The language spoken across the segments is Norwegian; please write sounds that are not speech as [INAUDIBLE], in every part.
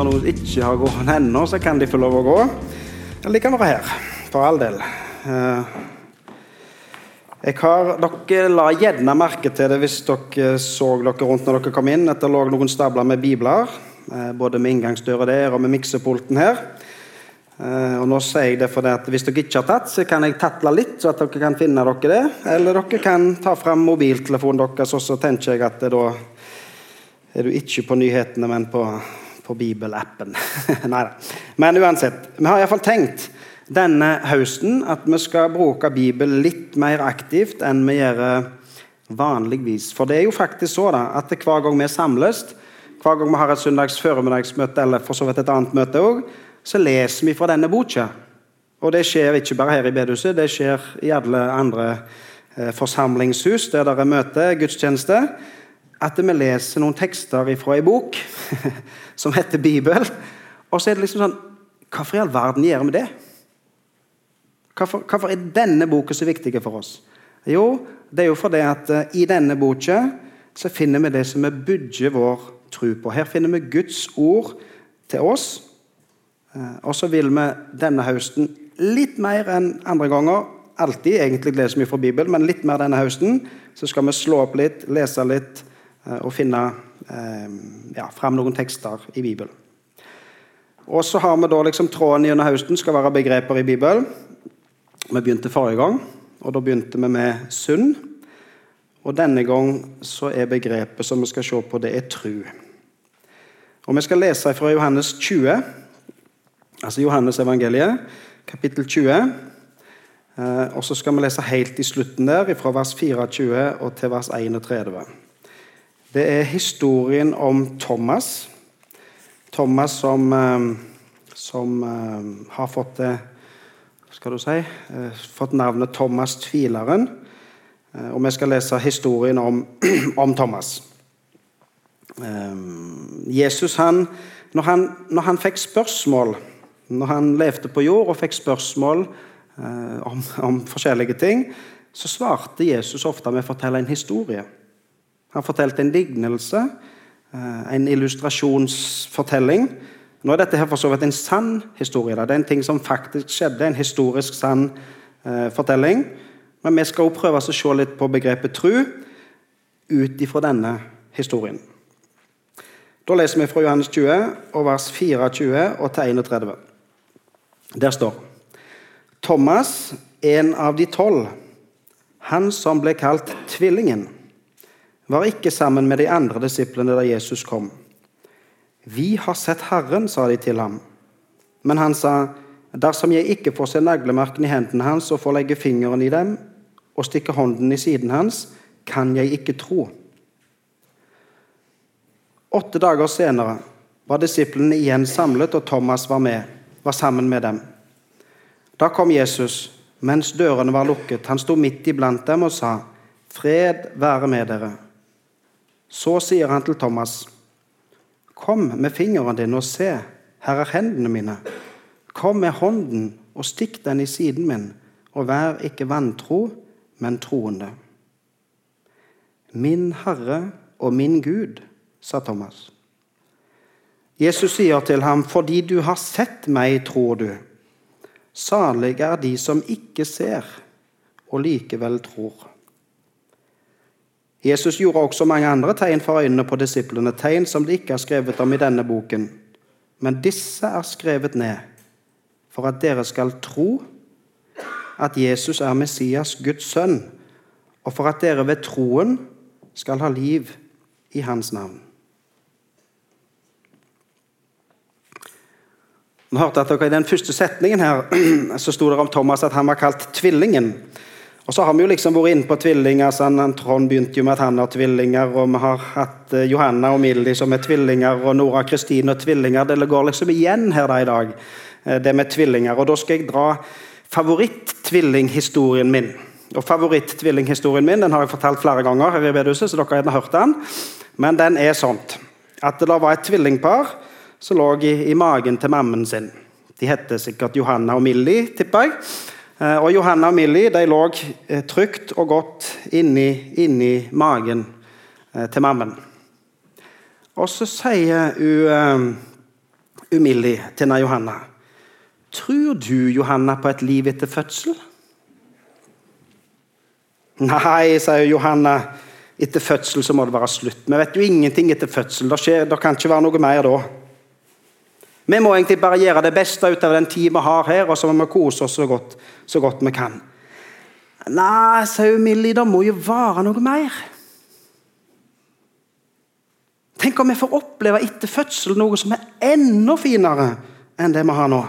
Så når som ikke har gått ennå, så kan de få lov å gå. Eller de kan være her, for all del. Eh, har, Dere la gjerne merke til det hvis dere så dere rundt når dere kom inn. At det lå noen stabler med bibler, eh, både med inngangsdøra der og med miksepulten her. Eh, og nå sier jeg det fordi at Hvis dere ikke har tatt, så kan jeg tatle litt, så at dere kan finne dere det. Eller dere kan ta fram mobiltelefonen deres, og så tenker jeg at da er du ikke på nyhetene, men på, på bibelappen. [LAUGHS] Nei da. Men uansett. Vi har iallfall tenkt denne høsten at vi skal bruke Bibelen litt mer aktivt enn vi gjør vanligvis. For det er jo faktisk så da, at hver gang vi samles, hver gang vi har et søndags formiddagsmøte eller for så vidt et annet møte også, så leser vi fra denne boka. Og det skjer ikke bare her i bedehuset, det skjer i alle andre eh, forsamlingshus der det er møte. At vi leser noen tekster fra ei bok [LAUGHS] som heter Bibel. Og så er det liksom sånn Hvorfor i all verden gjør vi det? Hvorfor, hvorfor er denne boka så viktig for oss? Jo, det er jo fordi at uh, i denne boka så finner vi det som vi bygger vår tro på. Her finner vi Guds ord til oss Eh, og så vil vi denne høsten litt mer enn andre ganger alltid egentlig leser vi fra Bibelen, men litt mer denne høsten så skal vi slå opp litt, lese litt eh, og finne eh, ja, fram noen tekster i Bibelen. Og så har vi da liksom Tråden gjennom høsten skal være begreper i Bibelen. Vi begynte forrige gang, og da begynte vi med synd. Og denne gang så er begrepet som vi skal se på, det er tru. Og Vi skal lese fra Johannes 20, Altså Johannes evangeliet, kapittel 20. Eh, og så skal vi lese helt i slutten der, fra vers 24 og til vers 31. Det er historien om Thomas. Thomas som, eh, som eh, har fått, si, fått navnet Thomas tvileren. Og vi skal lese historien om, [CLEARS THROAT] om Thomas. Jesus, han, når, han, når han fikk spørsmål når han levde på jord og fikk spørsmål eh, om, om, forskjellige ting, så svarte Jesus ofte med å fortelle en historie. Han fortalte en lignelse, eh, en illustrasjonsfortelling. Nå er dette her for så vidt en sann historie. Det er en ting som faktisk skjedde, en historisk sann eh, fortelling. Men vi skal også prøve å se litt på begrepet tru ut ifra denne historien. Da leser vi fra Johannes 20, og vers 24 og til 31. Der står Thomas, en av de tolv, han som ble kalt Tvillingen, var ikke sammen med de andre disiplene da Jesus kom. Vi har sett Herren, sa de til ham. Men han sa, dersom jeg ikke får se naglemerkene i hendene hans og får legge fingeren i dem og stikke hånden i siden hans, kan jeg ikke tro. Åtte dager senere var disiplene igjen samlet, og Thomas var med var sammen med dem. Da kom Jesus mens dørene var lukket. Han sto midt iblant dem og sa, 'Fred være med dere.' Så sier han til Thomas, 'Kom med fingeren din og se, her er hendene mine.' 'Kom med hånden og stikk den i siden min, og vær ikke vantro, men troende.' 'Min Herre og min Gud', sa Thomas. Jesus sier til ham, 'Fordi du har sett meg, tror du.' Salige er de som ikke ser, og likevel tror. Jesus gjorde også mange andre tegn for øynene på disiplene, tegn som det ikke er skrevet om i denne boken. Men disse er skrevet ned for at dere skal tro at Jesus er Messias, Guds sønn, og for at dere ved troen skal ha liv i hans navn. Nå hørte at dere I den første setningen her, [CLEARS THROAT] så sto det om Thomas at han var kalt Tvillingen. Og så har vi jo liksom vært inne på tvillinger. sånn, Trond begynte jo med at han har tvillinger. Og vi har hatt eh, Johanna og Mildi som er tvillinger, og Nora Kristine og tvillinger. Det går liksom igjen her da i dag, eh, det med tvillinger. Og da skal jeg dra favoritt-tvillinghistorien min. Og favoritt-tvillinghistorien min den har jeg fortalt flere ganger, her i bedehuset, så dere har hørt den. Men den er sånn at det da var et tvillingpar som lå i, i, magen til mammen sin. De heter sikkert Johanna og Millie, tipper jeg. Eh, og Johanna og Millie de lå eh, trygt og godt inni, inni magen eh, til mammen. Og så sier hun Millie til Johanna. Tror du, Johanna, på et liv etter fødsel? Nei, sier Johanna. Etter fødsel så må det være slutt. Vi vet jo ingenting etter fødsel. Det, skjer, det kan ikke være noe mer da. Vi må egentlig bare gjøre det beste ut av den tid vi har her, og så må vi kose oss så godt, så godt vi kan. Nei, sier Millie, det må jo være noe mer. Tenk om vi får oppleve etter fødsel noe som er enda finere enn det vi har nå.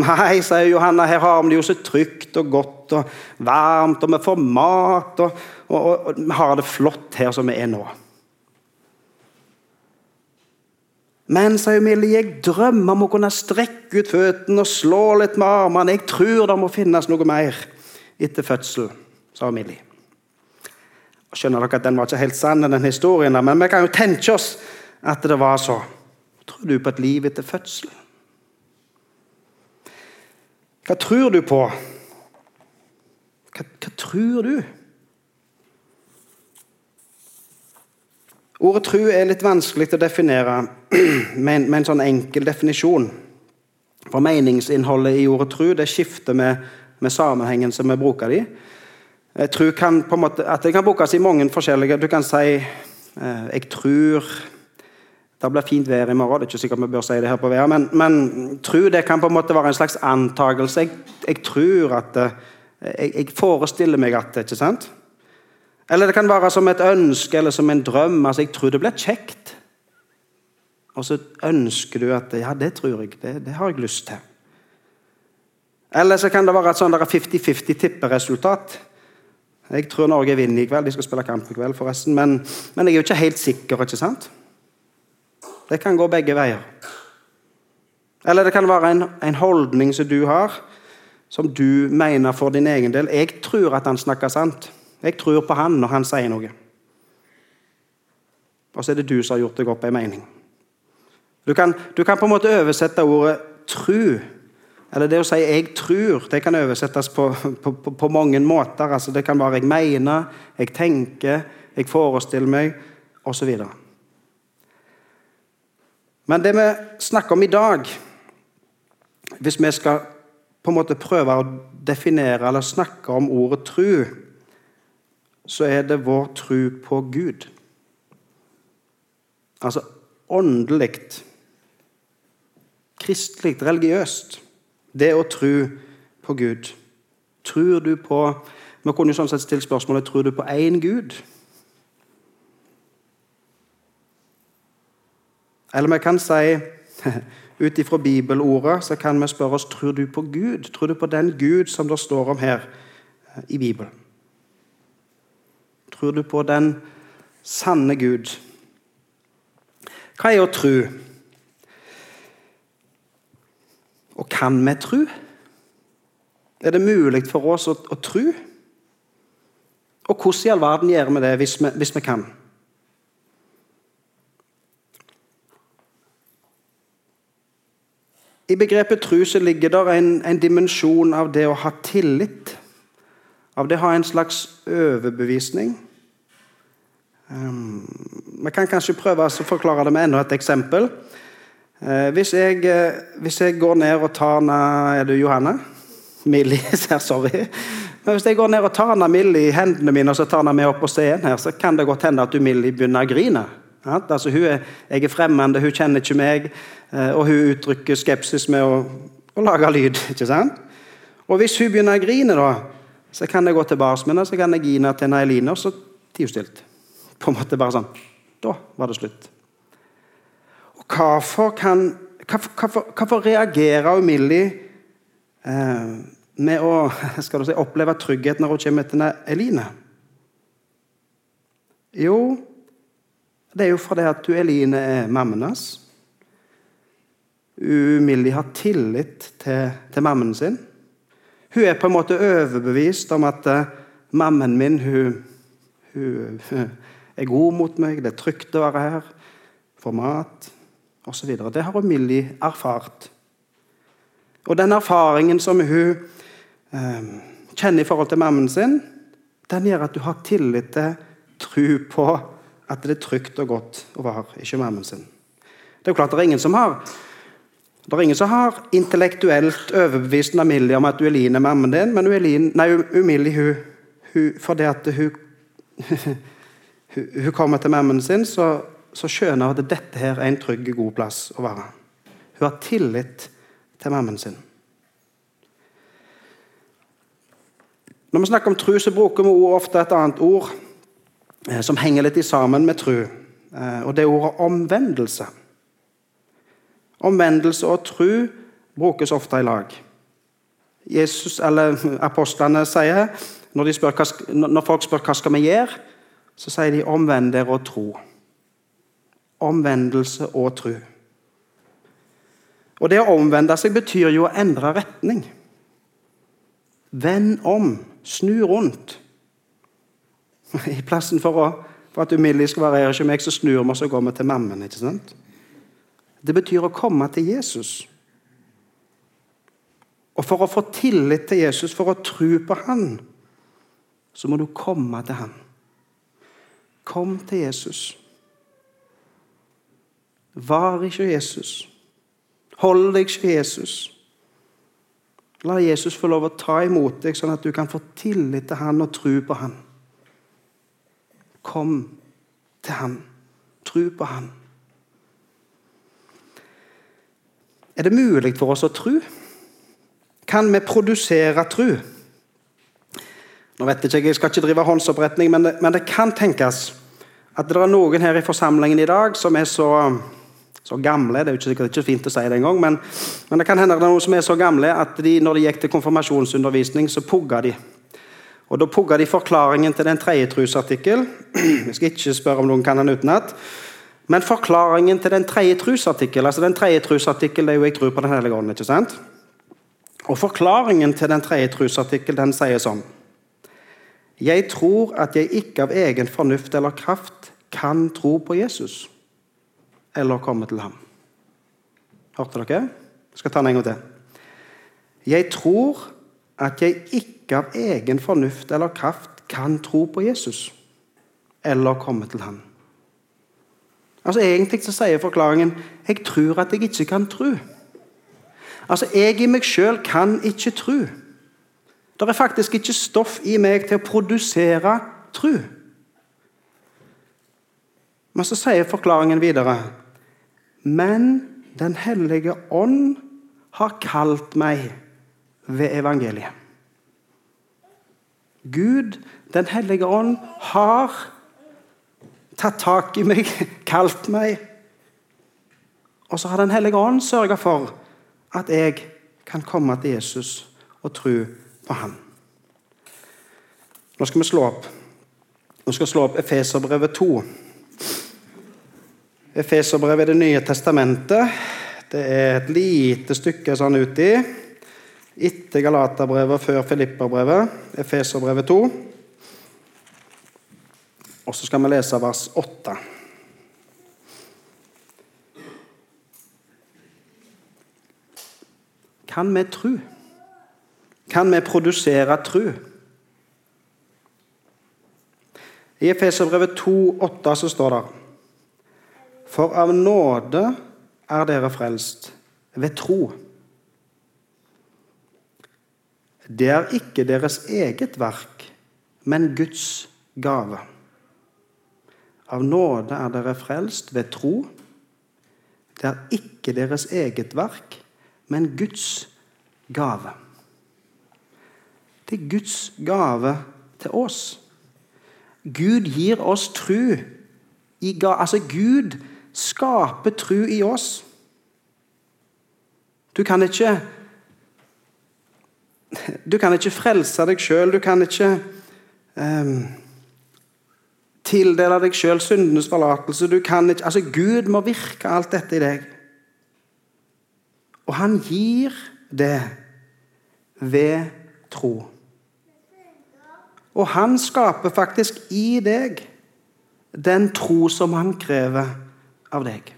Nei, sier Johanna, her har vi det jo så trygt og godt og varmt, og vi får mat, og, og, og, og vi har det flott her som vi er nå. Men, sa Millie, jeg drømmer om å kunne strekke ut føttene og slå litt med armene. Jeg tror det må finnes noe mer etter fødsel, sa Millie. Skjønner dere at Den var ikke helt sann, den historien, men vi kan jo tenke oss at det var så. Tror du på et liv etter fødsel? Hva tror du på? Hva, hva tror du? Ordet tru er litt vanskelig å definere [CLEARS THROAT] med med en sånn enkel definisjon. For meningsinnholdet i ordet tru det skifter med, med sammenhengen som vi bruker det i. Jeg kan på en måte, at Det kan brukes i mange forskjellige Du kan si eh, 'jeg tror' det blir fint vær i morgen. Det er ikke sikkert vi bør si det her på været, men, men tro det kan på en måte være en slags antakelse. Jeg, jeg tror at eh, jeg, jeg, forestiller meg at ikke sant? Eller det kan være som et ønske eller som en drøm. altså Jeg tror det blir kjekt. Og så ønsker du at Ja, det tror jeg. Det, det har jeg lyst til. Eller så kan det være et sånn 50-50 tipperesultat. Jeg tror Norge vinner i kveld. De skal spille kamp i kveld, forresten. Men, men jeg er jo ikke helt sikker. ikke sant? Det kan gå begge veier. Eller det kan være en, en holdning som du har, som du mener for din egen del. Jeg tror at han snakker sant. Jeg tror på han når han sier noe. Og så er det du som har gjort deg opp en mening. Du kan, du kan, på en måte oversette ordet 'tru', eller det å si 'jeg tror', det kan oversettes på, på, på, på mange måter. Altså, det kan være 'jeg mener', 'jeg tenker', 'jeg forestiller meg', osv. Men det vi snakker om i dag, hvis vi skal på en måte prøve å definere eller snakke om ordet 'tru', så er det vår tro på Gud. Altså åndelig, kristelig, religiøst. Det å tro på Gud. Tror du på Vi kunne jo sånn sett stilt spørsmålet tror du på én Gud. Eller vi kan si [LAUGHS] ut ifra bibelordet så kan vi spørre oss tror du på Gud. Tror du på den Gud som det står om her i Bibelen? Tror du på den sanne Gud? Hva er å tro? Og kan vi tro? Er det mulig for oss å, å tro? Og hvordan i all verden gjør vi det hvis vi, hvis vi kan? I begrepet tro så ligger det en, en dimensjon av det å ha tillit. Av det å ha en slags overbevisning. Um, vi kan kanskje prøve å forklare det med enda et eksempel. Uh, hvis, jeg, uh, hvis, jeg, går ned og tar na, Er du Johanne? Millie, [LAUGHS] sorry. Men hvis jeg går ned og tar na Millie i hendene mine og så tar henne med opp på scenen, her, så kan det godt hende at Millie begynner å grine. Ja? Altså, er, jeg er fremmed, hun kjenner ikke meg, uh, og hun uttrykker skepsis med å, å lage lyd. [LAUGHS] ikke sant? Og hvis hun begynner å grine, da, så kan jeg gå tilbake med henne så kan jeg gi henne til Eline, og så tier på en måte bare sånn Da var det slutt. Og hvorfor kan Hvorfor, hvorfor reagerer Millie eh, med å [LAUGHS] skal du si, oppleve trygghet når hun kommer til Eline? Jo, det er jo fordi at du Eline er mammen hans. Millie har tillit til, til mammen sin. Hun er på en måte overbevist om at uh, mammen min hun, hun, er god mot meg, det er trygt å være her, får mat osv. Det har Millie erfart. Og den erfaringen som hun eh, kjenner i forhold til mammen sin, den gjør at du har tillit til, tro på at det er trygt og godt å være ikke mammen sin. Det er jo klart det er ingen som har Det er ingen som har intellektuelt overbevist Amelia om at hun er mammaen din, men Ueline, nei, Umili hun, hun, fordi at hun, [LAUGHS] hun, hun kommer til mammaen sin, så, så skjønner hun at dette her er en trygg, god plass å være. Hun har tillit til mammaen sin. Når vi snakker om tro, så bruker vi ofte et annet ord eh, som henger litt sammen med tro, eh, og det er ordet omvendelse. Omvendelse og tro brukes ofte i lag. Jesus, eller Apostlene sier, når, spør, når folk spør hva skal vi gjøre, så sier de 'omvend dere og tro'. Omvendelse og tro. Og Det å omvende seg betyr jo å endre retning. Vend om, snu rundt. I plassen for, å, for at umiddellig skal være her, ikke meg, så snur vi oss og går vi til mammen. ikke sant? Det betyr å komme til Jesus. Og for å få tillit til Jesus, for å tro på han, så må du komme til han. Kom til Jesus. Var ikke Jesus. Hold deg ikke Jesus. La Jesus få lov å ta imot deg, sånn at du kan få tillit til han og tro på han. Kom til han. Tro på han. Er det mulig for oss å tro? Kan vi produsere tro? Nå vet Jeg ikke, jeg skal ikke drive håndsoppretning, men det, men det kan tenkes at det er noen her i forsamlingen i dag som er så, så gamle Det er jo ikke, sikkert ikke fint å si det engang, men, men det kan hende det er noen som er så gamle at de, når de gikk til konfirmasjonsundervisning, så pugga de. Og Da pugga de forklaringen til den tredje trosartikkel. [CLEARS THROAT] Jeg skal ikke spørre om noen kan den utenat. Men forklaringen til den tredje trosartikkel altså den tredje det er jo 'jeg tror på Den hellige ånd'. ikke sant? Og Forklaringen til den tredje trosartikkel den sier sånn Jeg tror at jeg ikke av egen fornuft eller kraft kan tro på Jesus eller komme til ham. Hørte dere? Jeg skal ta den en gang til. Jeg tror at jeg ikke av egen fornuft eller kraft kan tro på Jesus eller komme til ham. Altså Egentlig så sier forklaringen jeg tror at jeg ikke kan tro. Altså, Jeg i meg sjøl kan ikke tro. Det er faktisk ikke stoff i meg til å produsere tro. Men så sier forklaringen videre Men Den hellige ånd har kalt meg ved evangeliet. Gud, Den hellige ånd, har tatt tak i meg, [LAUGHS] kalt meg. Og så har Den hellige ånd sørga for at jeg kan komme til Jesus og tro på han. Nå skal vi slå opp Nå skal vi slå opp Efeserbrevet 2. Efeserbrevet er Det nye testamentet. Det er et lite stykke sånn uti. Etter Galaterbrevet før Filipperbrevet. Efeserbrevet 2. Og så skal vi lese vers 8. Kan vi tro? Kan vi produsere tro? I Efeserbrevet 2,8 så står det For av nåde er dere frelst ved tro. Det er ikke deres eget verk, men Guds gave. Av nåde er dere frelst ved tro. Det er ikke deres eget verk, men Guds gave. Det er Guds gave til oss. Gud gir oss tru. Altså, Gud skaper tru i oss. Du kan ikke Du kan ikke frelse deg sjøl. Du kan ikke um, Tildele deg sjøl syndenes forlatelse. Du kan ikke, altså Gud må virke alt dette i deg. Og han gir det ved tro. Og han skaper faktisk i deg den tro som han krever av deg.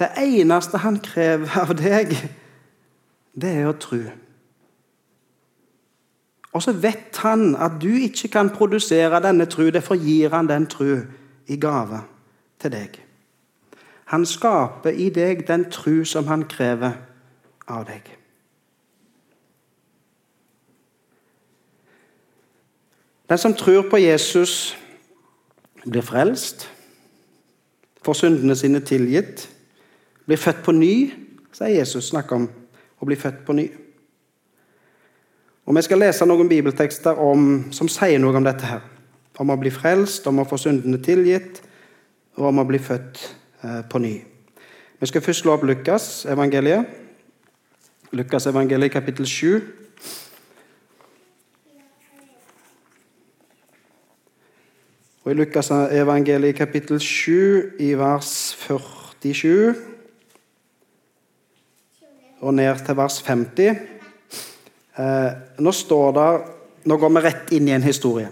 Det eneste han krever av deg, det er å tro. Og så vet han at du ikke kan produsere denne tru, derfor gir han den tru i gave til deg. Han skaper i deg den tru som han krever av deg. Den som tror på Jesus, blir frelst, får syndene sine tilgitt, blir født på ny, sier Jesus snakker om å bli født på ny. Og Vi skal lese noen bibeltekster om, som sier noe om dette. her. Om å bli frelst, om å få syndene tilgitt, og om å bli født eh, på ny. Vi skal først slå opp Lukas evangeliet. Lukas evangeliet kapittel 7. Og I Lukas evangeliet kapittel 7 i vers 47 og ned til vers 50 Eh, nå står det Nå går vi rett inn i en historie.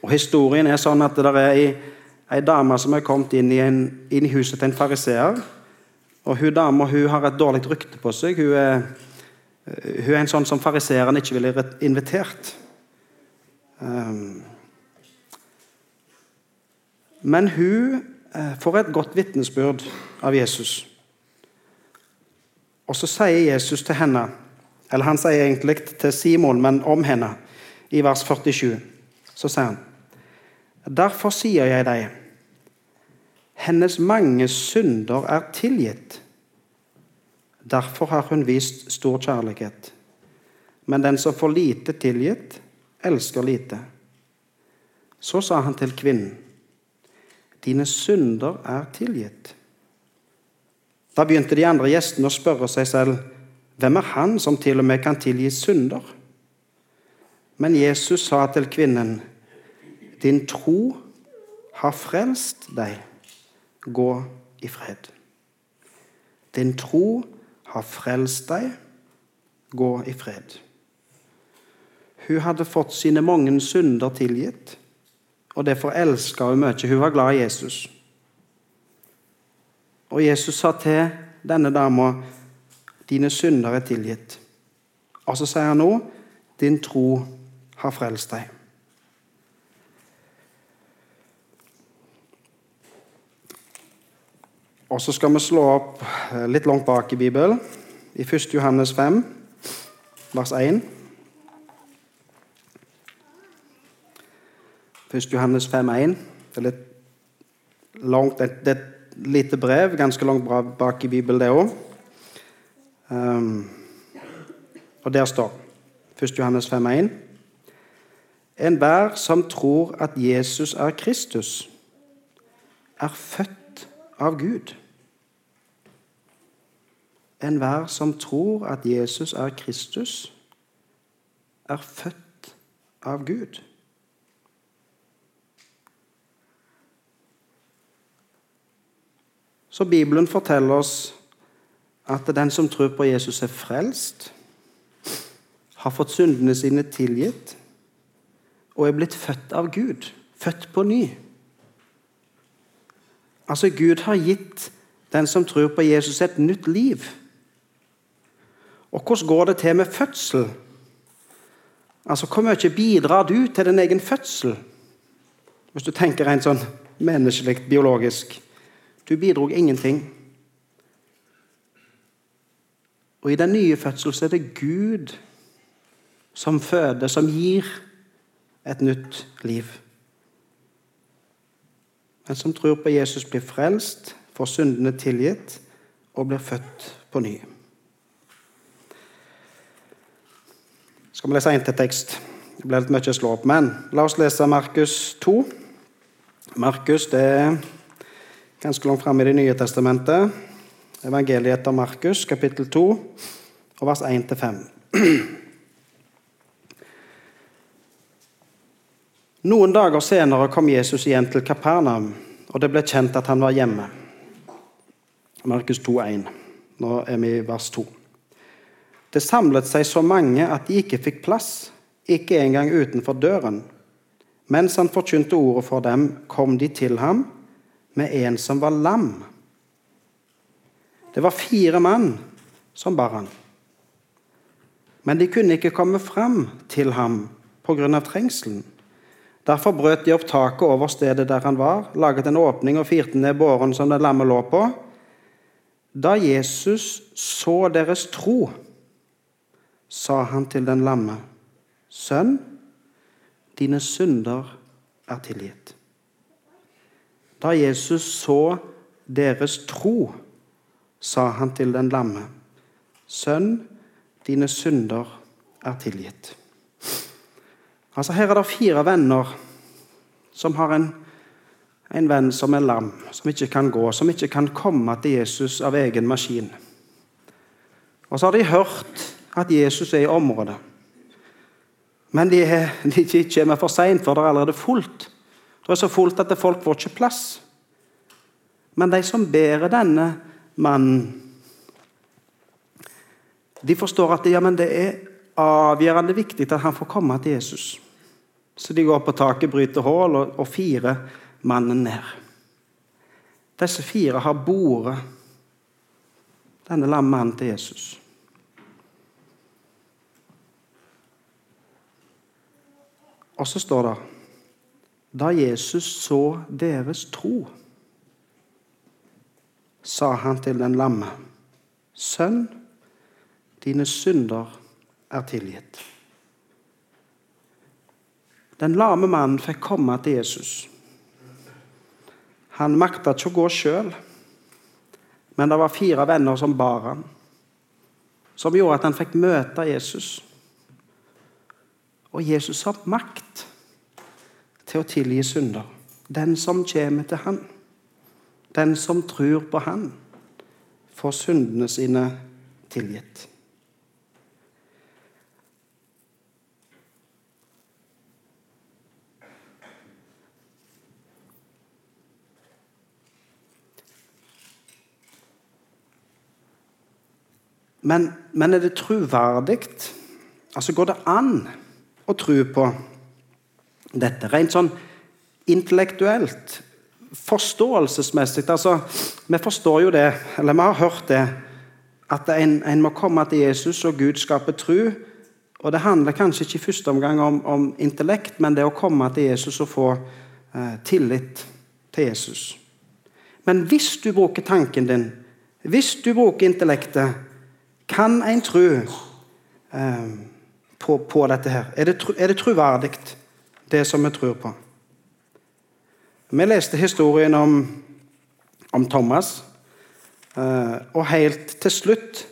Og Historien er sånn at det er ei, dame som er kommet inn i, en, inn i huset til en fariseer. Og hun dama har et dårlig rykte på seg. Hun er, hun er en sånn som fariseeren ikke ville invitert. Um, men hun eh, får et godt vitnesbyrd av Jesus. Og så sier Jesus til henne eller han sier egentlig til Simon, men om henne, i vers 47. Så sier han Derfor sier jeg deg, hennes mange synder er tilgitt. Derfor har hun vist stor kjærlighet. Men den som får lite tilgitt, elsker lite. Så sa han til kvinnen, dine synder er tilgitt. Da begynte de andre gjestene å spørre seg selv, hvem er han som til og med kan tilgi synder? Men Jesus sa til kvinnen, din tro har frelst deg. Gå i fred. Din tro har frelst deg. Gå i fred. Hun hadde fått sine mange synder tilgitt, og derfor elska hun mye. Hun var glad i Jesus. Og Jesus sa til denne dama Dine synder er tilgitt. Og så sier han nå din tro har frelst deg. Og så skal vi slå opp eh, litt langt bak i Bibelen, i 1. Johannes 5, vers 1. 1. Johannes 5,1. Det er litt langt, det er et lite brev, ganske langt bak i Bibelen, det òg. Um, og der står 1. Johannes 5,1.: Enhver som tror at Jesus er Kristus, er født av Gud. Enhver som tror at Jesus er Kristus, er født av Gud. Så Bibelen forteller oss at den som tror på Jesus, er frelst, har fått syndene sine tilgitt og er blitt født av Gud. Født på ny. Altså, Gud har gitt den som tror på Jesus, et nytt liv. Og hvordan går det til med fødsel? Altså, Hvor mye bidrar du til din egen fødsel? Hvis du tenker rent sånn menneskelig, biologisk. Du bidro ingenting. Og i den nye fødselen er det Gud som føder, som gir et nytt liv. Men som tror på Jesus, blir frelst, får syndene tilgitt og blir født på ny. Skal vi lese en til tekst? Det blir litt mye å slå opp, men la oss lese Markus 2. Markus det er ganske langt framme i Det nye testamentet. Evangeliet etter Markus, kapittel 2, og vers 1-5. [CLEARS THROAT] Noen dager senere kom Jesus igjen til Kapernaum, og det ble kjent at han var hjemme. Markus 2,1. Nå er vi i vers 2. Det samlet seg så mange at de ikke fikk plass, ikke engang utenfor døren. Mens han forkynte ordet for dem, kom de til ham med en som var lam det var fire mann som bar han. Men de kunne ikke komme fram til ham pga. trengselen. Derfor brøt de opp taket over stedet der han var, laget en åpning og firte ned båren som den lamme lå på. Da Jesus så deres tro, sa han til den lamme, Sønn, dine synder er tilgitt. Da Jesus så deres tro, sa han til den lamme, Sønn, dine synder er tilgitt. Altså Her er det fire venner som har en, en venn som er lam, som ikke kan gå, som ikke kan komme til Jesus av egen maskin. Og så har de hørt at Jesus er i området. Men de, de kommer for seint, for det er allerede fullt. Det er så fullt at folk får ikke plass. Men de som bærer denne mannen, de forstår at ja, det er avgjørende viktig at han får komme til Jesus. Så de går på taket, bryter hull og, og firer mannen ned. Disse fire har båret denne lamme mannen til Jesus. Og så står det Da Jesus så deres tro, sa han til den lamme, Sønn, dine synder er tilgitt. Den lame mannen fikk komme til Jesus. Han makta ikke å gå sjøl, men det var fire venner som bar ham, som gjorde at han fikk møte Jesus. Og Jesus har makt til å tilgi synder. Den som kommer til han, den som tror på han, får syndene sine tilgitt. Men, men er det troverdig? Altså, går det an å tro på dette? Rent sånn intellektuelt, forståelsesmessig. Altså, vi forstår jo det, eller vi har hørt det, at en, en må komme til Jesus, og Gud skaper tru. Og det handler kanskje ikke i første omgang om, om, intellekt, men det å komme til Jesus og få eh, tillit til Jesus. Men hvis du bruker tanken din, hvis du bruker intellektet, kan en tro eh, på, på, dette her? Er det, er det troverdig, det som vi tror på? Vi leste historien om, om Thomas. Eh, og helt til slutt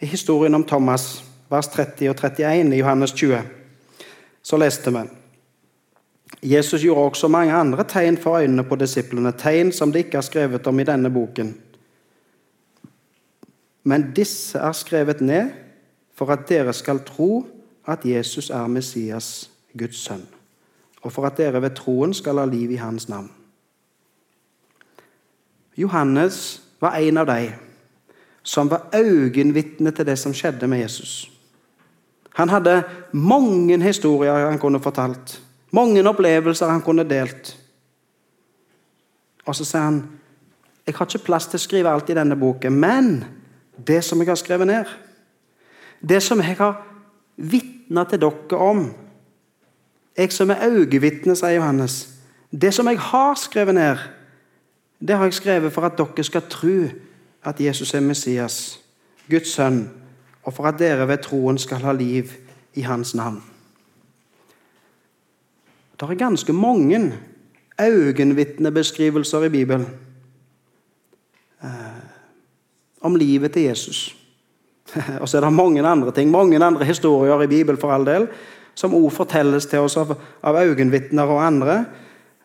i historien om Thomas, vers 30 og 31 i Johannes 20, så leste vi Jesus gjorde også mange andre tegn for øynene på disiplene, tegn som de ikke er skrevet om i denne boken. Men disse er skrevet ned for at dere skal tro at Jesus er Messias, Guds sønn, og for at dere ved troen skal ha liv i hans navn. Johannes var en av de som var øyenvitne til det som skjedde med Jesus. Han hadde mange historier han kunne fortalt, mange opplevelser han kunne delt. Og så sier han jeg har ikke plass til å skrive alt i denne boken, men det som jeg har skrevet ned, det som jeg har vitna til dere om Jeg som er øyevitne, sier Johannes. Det som jeg har skrevet ned, det har jeg skrevet for at dere skal tro at Jesus er Messias, Guds sønn, og for at dere ved troen skal ha liv i hans navn. Det er ganske mange øyenvitnebeskrivelser i Bibelen om livet til Jesus. [LAUGHS] Og så er det mange andre ting, mange andre historier i Bibelen for all del, som ord fortelles til oss av, av øyenvitner og andre.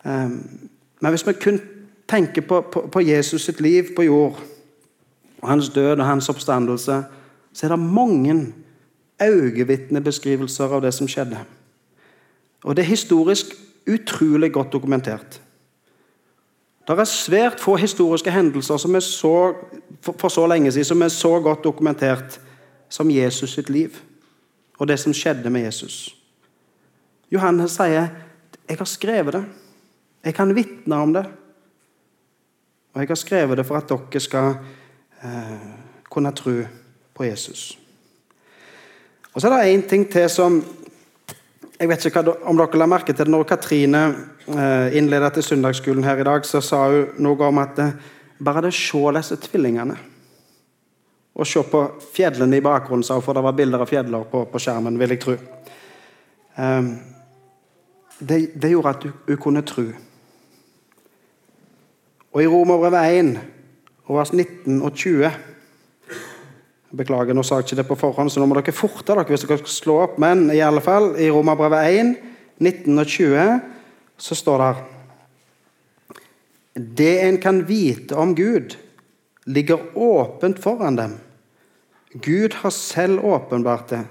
Ehm, men hvis vi kun tenker på, på, på, Jesus sitt liv på jord, og hans død og hans oppstandelse, så er det mange øyenvitnebeskrivelser av det som skjedde. Og det er historisk utrolig godt dokumentert. Det er svært få historiske hendelser som er så, for så lenge siden som er så godt dokumentert som Jesus sitt liv og det som skjedde med Jesus. Johannes sier jeg har skrevet det. Jeg kan vitne om det. Og jeg har skrevet det for at dere skal eh, kunne tro på Jesus. Og Så er det én ting til som jeg vet ikke om dere la merke til det når Katrine eh, innledet til søndagsskolen her i dag, så sa hun noe om at eh, bare det se disse tvillingene og se på fjellene i bakgrunnen, sa hun, for det var bilder av fjeller på, på skjermen, vil jeg tro. Um, det, det, gjorde at hun, kunne tro. Og i Romerbrevet 1, vers 19 og 20 Beklager, nå sa jeg ikke det på forhånd, så nå må dere forte dere hvis dere skal slå opp. Men i alle fall, i Romerbrevet 1, 19 og 20, så står det Det en kan vite om Gud, ligger åpent foran dem. Gud har selv åpenbart det.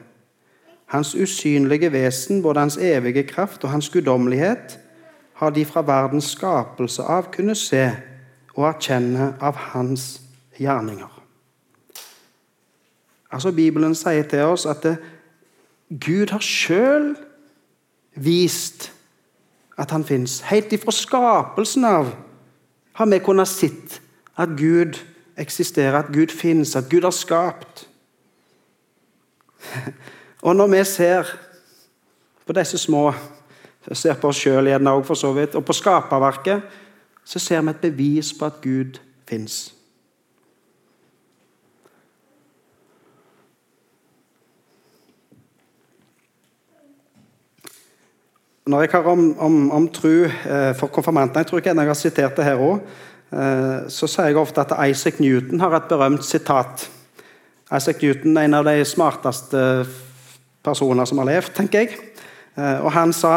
Hans usynlige vesen, både hans evige kraft og hans guddommelighet, har de fra verdens skapelse av kunnet se og erkjenne av hans gjerninger. Altså Bibelen sier til oss at det, Gud har sjøl vist at han fins. Helt ifra skapelsen av har vi kunnet sett at Gud eksisterer, at Gud fins, at Gud har skapt. Og når vi ser på disse små ser på oss sjøl igjen òg, for så vidt, og på skaperverket, så ser vi et bevis på at Gud fins. Når jeg har om, om, om tru eh, for konfirmantene Jeg tror ikke jeg har sitert det her òg. Eh, så sier jeg ofte at Isaac Newton har et berømt sitat. Isaac Newton er en av de smarteste personer som har levd, tenker jeg. Eh, og Han sa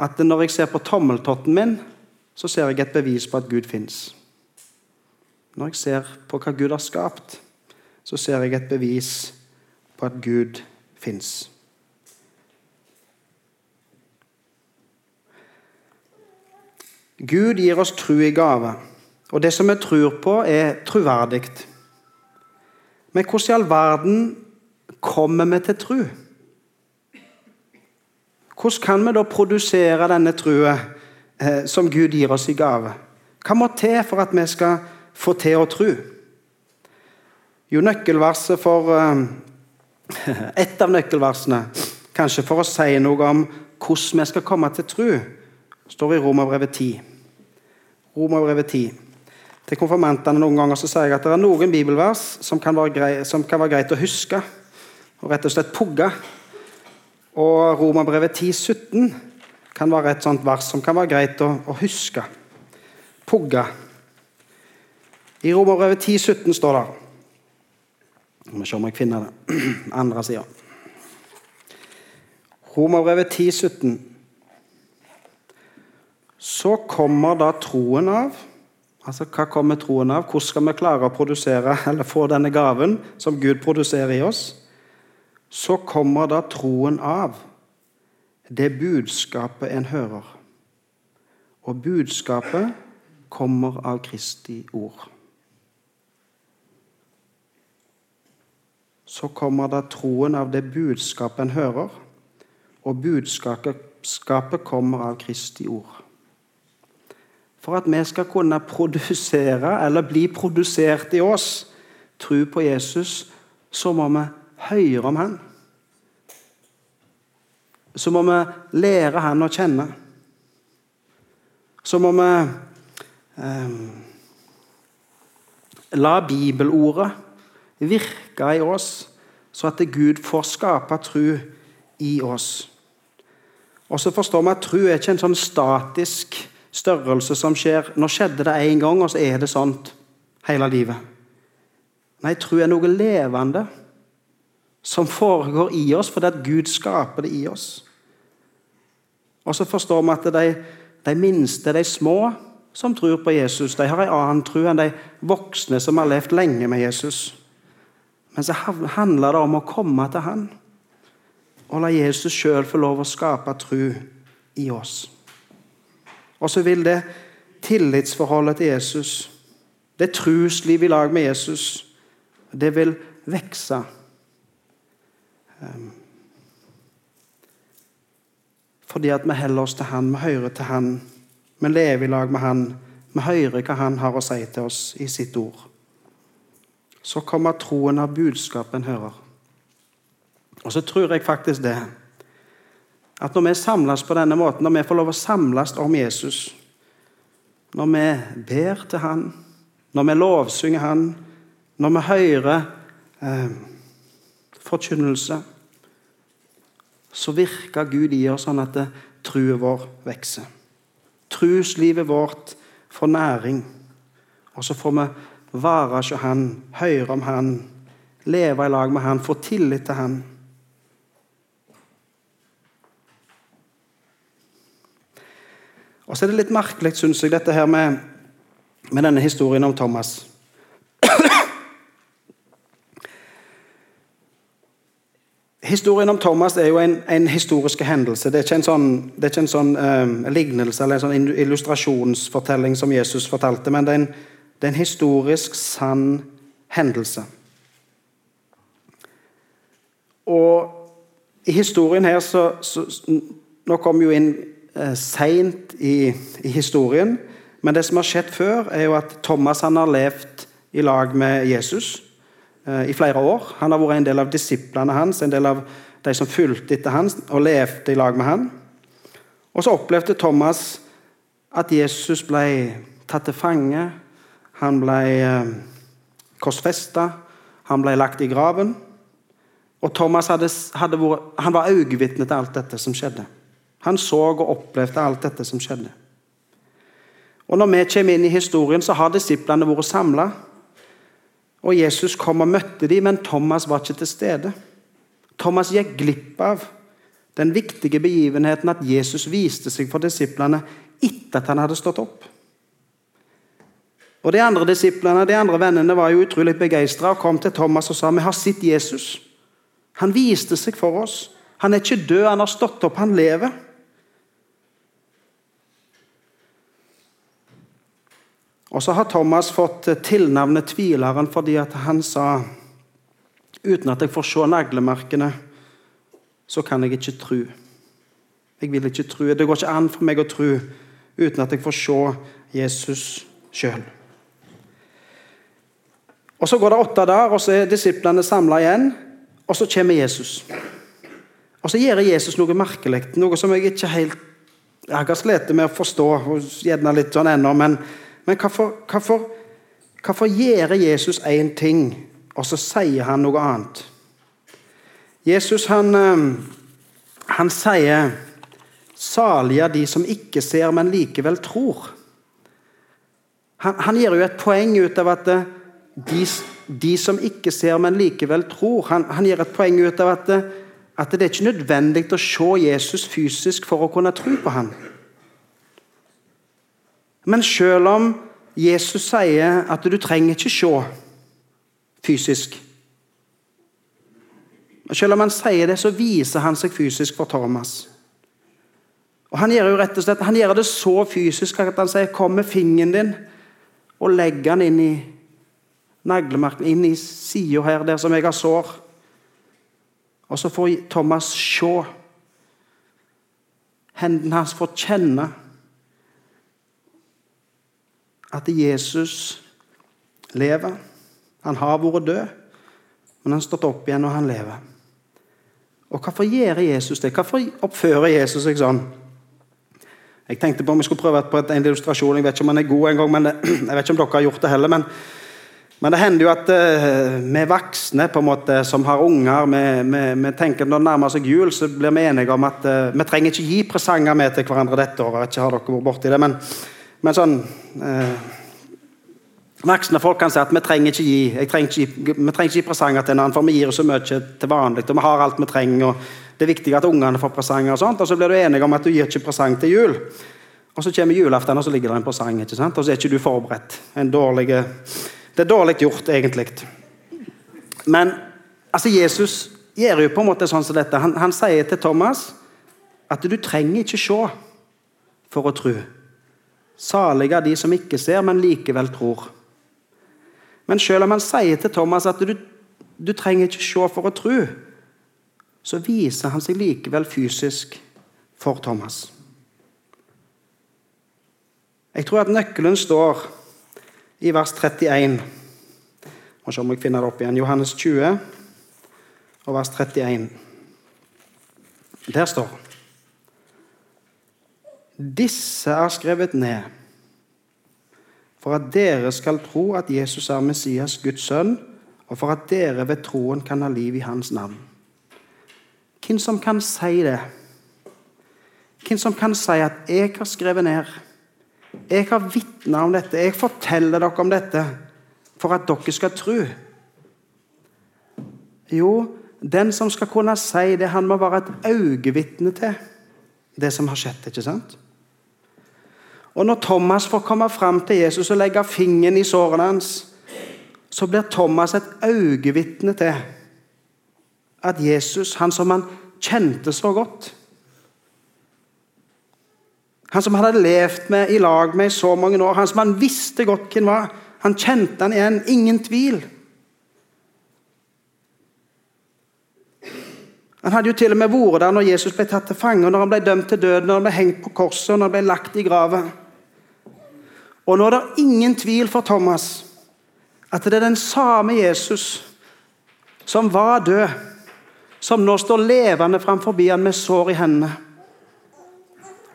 at når jeg ser på tommeltotten min, så ser jeg et bevis på at Gud fins. Når jeg ser på hva Gud har skapt, så ser jeg et bevis på at Gud fins. Gud gir oss tro i gave, og det som vi tror på, er troverdig. Men hvordan i all verden kommer vi til tro? Hvordan kan vi da produsere denne trua eh, som Gud gir oss i gave? Hva må til for at vi skal få til å tro? Jo, nøkkelverset for eh, [LAUGHS] Et av nøkkelversene, kanskje for å si noe om hvordan vi skal komme til tro, står i Romerbrevet 10. Romerbrevet 10. Til konfirmantene noen ganger så sier jeg at det er noen bibelvers som kan være, greit, som kan være greit å huske og rett og slett pugge. Og Romerbrevet 10, 17 kan være et sånt vers som kan være greit å, å huske. Pugge. I Romerbrevet 10, 17 står det må se om jeg finner det. [CLEARS THROAT] Andre sida. Romerbrevet 10, 17 så kommer da troen av. Altså, Hva kommer troen av? Hvordan skal vi klare å produsere eller få denne gaven som Gud produserer i oss? Så kommer da troen av det budskapet en hører. Og budskapet kommer av Kristi ord. Så kommer da troen av det budskapet en hører, og budskapet kommer av Kristi ord. For at vi skal kunne produsere, eller bli produsert i oss, tro på Jesus, så må vi høre om han. Så må vi lære han å kjenne. Så må vi eh, la bibelordet virke i oss, så at Gud får skape tro i oss. Og så forstår vi at tro er ikke en sånn statisk størrelse som skjer. Nå skjedde det én gang, og så er det sånn hele livet. Nei, tro er noe levende som foregår i oss fordi at Gud skaper det i oss. Og så forstår vi at de, de minste, de små som tror på Jesus, de har en annen tro enn de voksne som har levd lenge med Jesus. Men så handler det om å komme til Han og la Jesus sjøl få lov å skape tro i oss. Og så vil det tillitsforholdet til Jesus, det truslivet i lag med Jesus, det vil vokse. Ehm, fordi at vi holder oss til Han, vi hører til Han, vi lever i lag med Han. Vi hører hva Han har å si til oss i sitt ord. Så kommer troen av budskapet en hører. Og så tror jeg faktisk det At når vi samles på denne måten, når vi får lov å samles om Jesus, når vi ber til Han, når vi lovsynger Han, når vi hører eh, forkynnelse, så virker Gud i oss sånn at troen vår vokser. Truslivet vårt får næring, og så får vi vare hos Han, høre om Han, leve i lag med Han, få tillit til Han. Og så er det litt merkelig, syns jeg, dette her med, med denne historien om Thomas. Historien om Thomas er jo en, en historisk hendelse. Det er ikke en sånn, ikke en sånn um, lignelse eller en sånn illustrasjonsfortelling som Jesus fortalte, men det er en, det er en historisk, sann hendelse. Og i historien her så, så Nå kommer jo inn eh, seint i, i, historien, men det som har skjedd før, er jo at Thomas han har levd i lag med Jesus. Eh, i flere år. Han har vært en del av disiplene hans, en del av de som fulgte etter hans og levde i lag med han. Og så opplevde Thomas at Jesus ble tatt til fange. Han ble eh, korsfesta, han ble lagt i graven. Og Thomas hadde, hadde vært, han var øyevitne til alt dette som skjedde. Han så og opplevde alt dette som skjedde. Og Når vi kommer inn i historien, så har disiplene vært samla. Og Jesus kom og møtte dem, men Thomas var ikke til stede. Thomas gikk glipp av den viktige begivenheten at Jesus viste seg for disiplene etter at han hadde stått opp. Og De andre disiplene de andre vennene var jo utrolig begeistra og kom til Thomas og sa vi har sett Jesus. Han viste seg for oss. Han er ikke død, han har stått opp, han lever. Og så har Thomas fått tilnavnet tvileren fordi han sa uten at jeg får se naglemerkene, så kan jeg ikke tro. Jeg vil ikke tro. Det går ikke an for meg å tro uten at jeg får se Jesus sjøl. Og Så går det åtte dager, og så er disiplene samla igjen. Og så kommer Jesus. Og så gjør Jesus noe merkelig, noe som jeg ikke helt jeg har slitt med å forstå. gjerne litt sånn ennå, men men hvorfor, hvorfor, hvorfor gjør Jesus én ting, og så sier han noe annet? Jesus han, ehm, han sier 'Salige de som ikke ser, men likevel tror'. Han, han gir jo et poeng ut av at eh, de, de, som ikke ser, men likevel tror. Han, han gir et poeng ut av at, eh, at det er ikke nødvendig å se Jesus fysisk for å kunne tro på ham. Men selv om Jesus sier at du trenger ikke se fysisk Selv om han sier det, så viser han seg fysisk for Thomas. Og Han gjør jo rett og slett, han gjør det så fysisk at han sier 'kom med fingeren din' og legg den inn i naglemarken, inn i sida her, der som jeg har sår. Og så får Thomas se. Hendene hans får kjenne at Jesus lever. Han har vært død, men han har stått opp igjen, og han lever. Og Hvorfor gjør Jesus det? Hvorfor oppfører Jesus seg sånn? Jeg tenkte på om jeg skulle prøve på en illustrasjon. Jeg vet ikke om han er god en gang, men [CLEARS THROAT] jeg vet ikke om dere har gjort det heller. Men, men det hender jo at uh, vi voksne på en måte, som har unger, vi, vi, vi, tenker når det nærmer seg jul, så blir vi enige om at uh, vi trenger ikke gi presanger med til hverandre dette året. Ikke har dere vært borti det, men men sånn eh, Voksne folk kan si at vi trenger ikke gi trenger ikke, vi trenger ikke gi presanger til en annen, for vi gir så mye til vanlig. og vi har alt vi trenger, og Det er viktig at ungene får presanger. Og sånt, og så blir du enig om at du gir ikke presang til jul. Og Så kommer julaften, og så ligger det en presang, ikke sant? og så er ikke du forberedt. Dårlig, det er dårlig gjort, egentlig. Men altså, Jesus gjør jo på en måte sånn som dette. Han, han sier til Thomas at du trenger ikke se for å tro. Salige er de som ikke ser, men likevel tror. Men selv om han sier til Thomas at du, du trenger ikke se for å tro, så viser han seg likevel fysisk for Thomas. Jeg tror at nøkkelen står i vers 31. Må se om jeg finner det opp igjen. Johannes 20 og vers 31. Der står Disse er skrevet ned for at dere skal tro at Jesus er Messias, Guds sønn, og for at dere ved troen kan ha liv i hans navn. Hvem som kan si det? Hvem som kan si at 'jeg har skrevet ned', 'jeg har vitna om dette', 'jeg forteller dere om dette', for at dere skal tro? Jo, den som skal kunne si det, han må være et øyevitne til det som har skjedd. ikke sant? Og Når Thomas får komme fram til Jesus og legge fingeren i sårene hans, så blir Thomas et øyevitne til at Jesus, han som han kjente så godt Han som han hadde levd med i lag med i så mange år, han som han visste godt hvem var, han kjente han igjen. Ingen tvil. Han hadde jo til og med vært der når Jesus ble tatt til fange, når han ble dømt til døden, når han ble hengt på korset, når han ble lagt i graven. Og nå er det ingen tvil for Thomas at det er den samme Jesus som var død, som nå står levende framfor han med sår i hendene.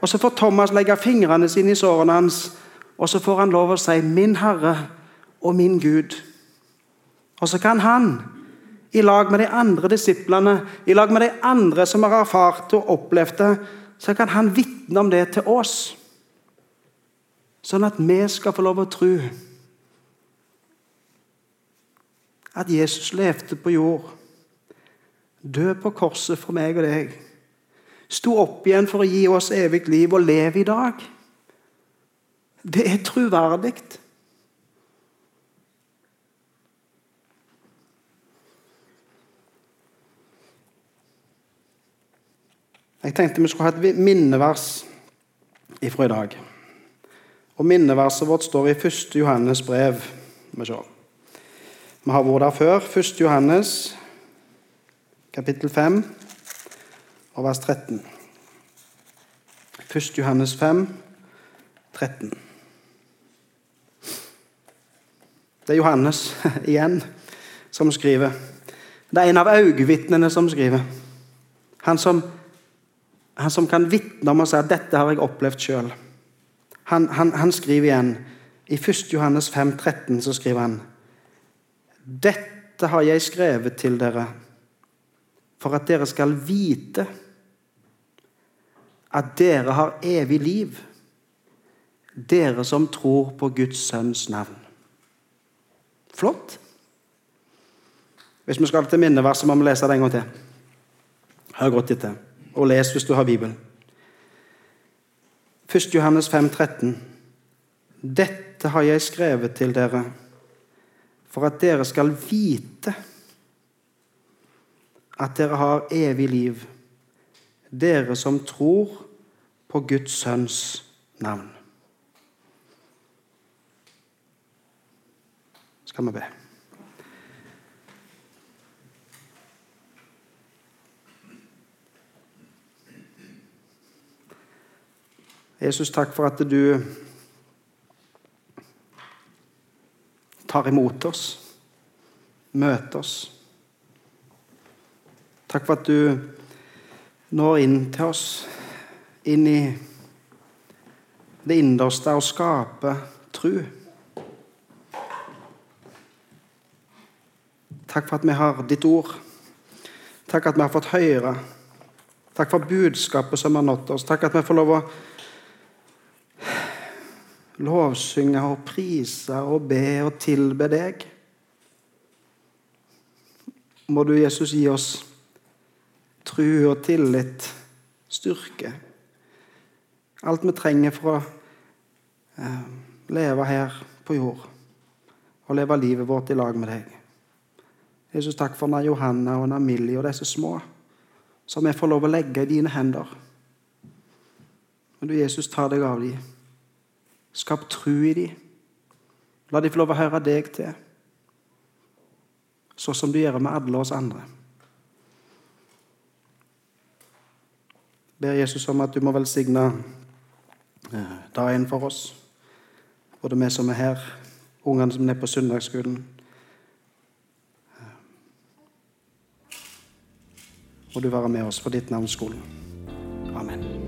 Og Så får Thomas legge fingrene sine i sårene hans, og så får han lov å si 'Min Herre og min Gud'. Og så kan han, i lag med de andre disiplene, i lag med de andre som har erfart og opplevd det, så kan han vitne om det til oss. Sånn at vi skal få lov å tro at Jesus levde på jord. Død på korset for meg og deg. Sto opp igjen for å gi oss evig liv og leve i dag. Det er troverdig. Jeg tenkte vi skulle ha et minnevers ifra i dag. Og Minneverset vårt står i 1. Johannes brev. Vi. Vi har vært der før. 1. Johannes, kapittel 5, og vers 13. 1. Johannes 5, 13. Det er Johannes [LAUGHS] igjen som skriver. Det er en av øyevitnene som skriver. Han som, han som kan vitne om og si at 'dette har jeg opplevd sjøl'. Han, han, han, skriver igjen I 1. Johannes 5, 13 så skriver han dette har jeg skrevet til dere for at dere skal vite at dere har evig liv, dere som tror på Guds sønns navn. Flott. Hvis vi skal til minneverset, må vi lese det en gang til. Hør godt etter, og les hvis du har Bibelen. 1. Johannes 5, 13. Dette har jeg skrevet til dere for at dere skal vite at dere har evig liv, dere som tror på Guds sønns navn. Skal vi be. Jesus, takk for at du tar imot oss, møter oss. Takk for at du når inn til oss, inn i det innerste og skaper tru. Takk for at vi har ditt ord. Takk for at vi har fått høre. Takk for budskapet som har nådd oss. Takk for at vi får lov å lovsynge og prise og be og tilbe deg. Må du, Jesus, gi oss tru og tillit, styrke. Alt vi trenger for å eh, leve her på jord og leve livet vårt i lag med deg. Jesus, takk for Johanna og Millie og disse små som vi får lov å legge i dine hender. Men du, Jesus, ta deg av dem. Skap tru i dem. La dem få lov å høre deg til, sånn som du gjør med alle oss andre. ber Jesus om at du må velsigne eh, dagen for oss, både vi som er her, ungene som er på søndagsskolen. Må du være med oss for ditt navns skole. Amen.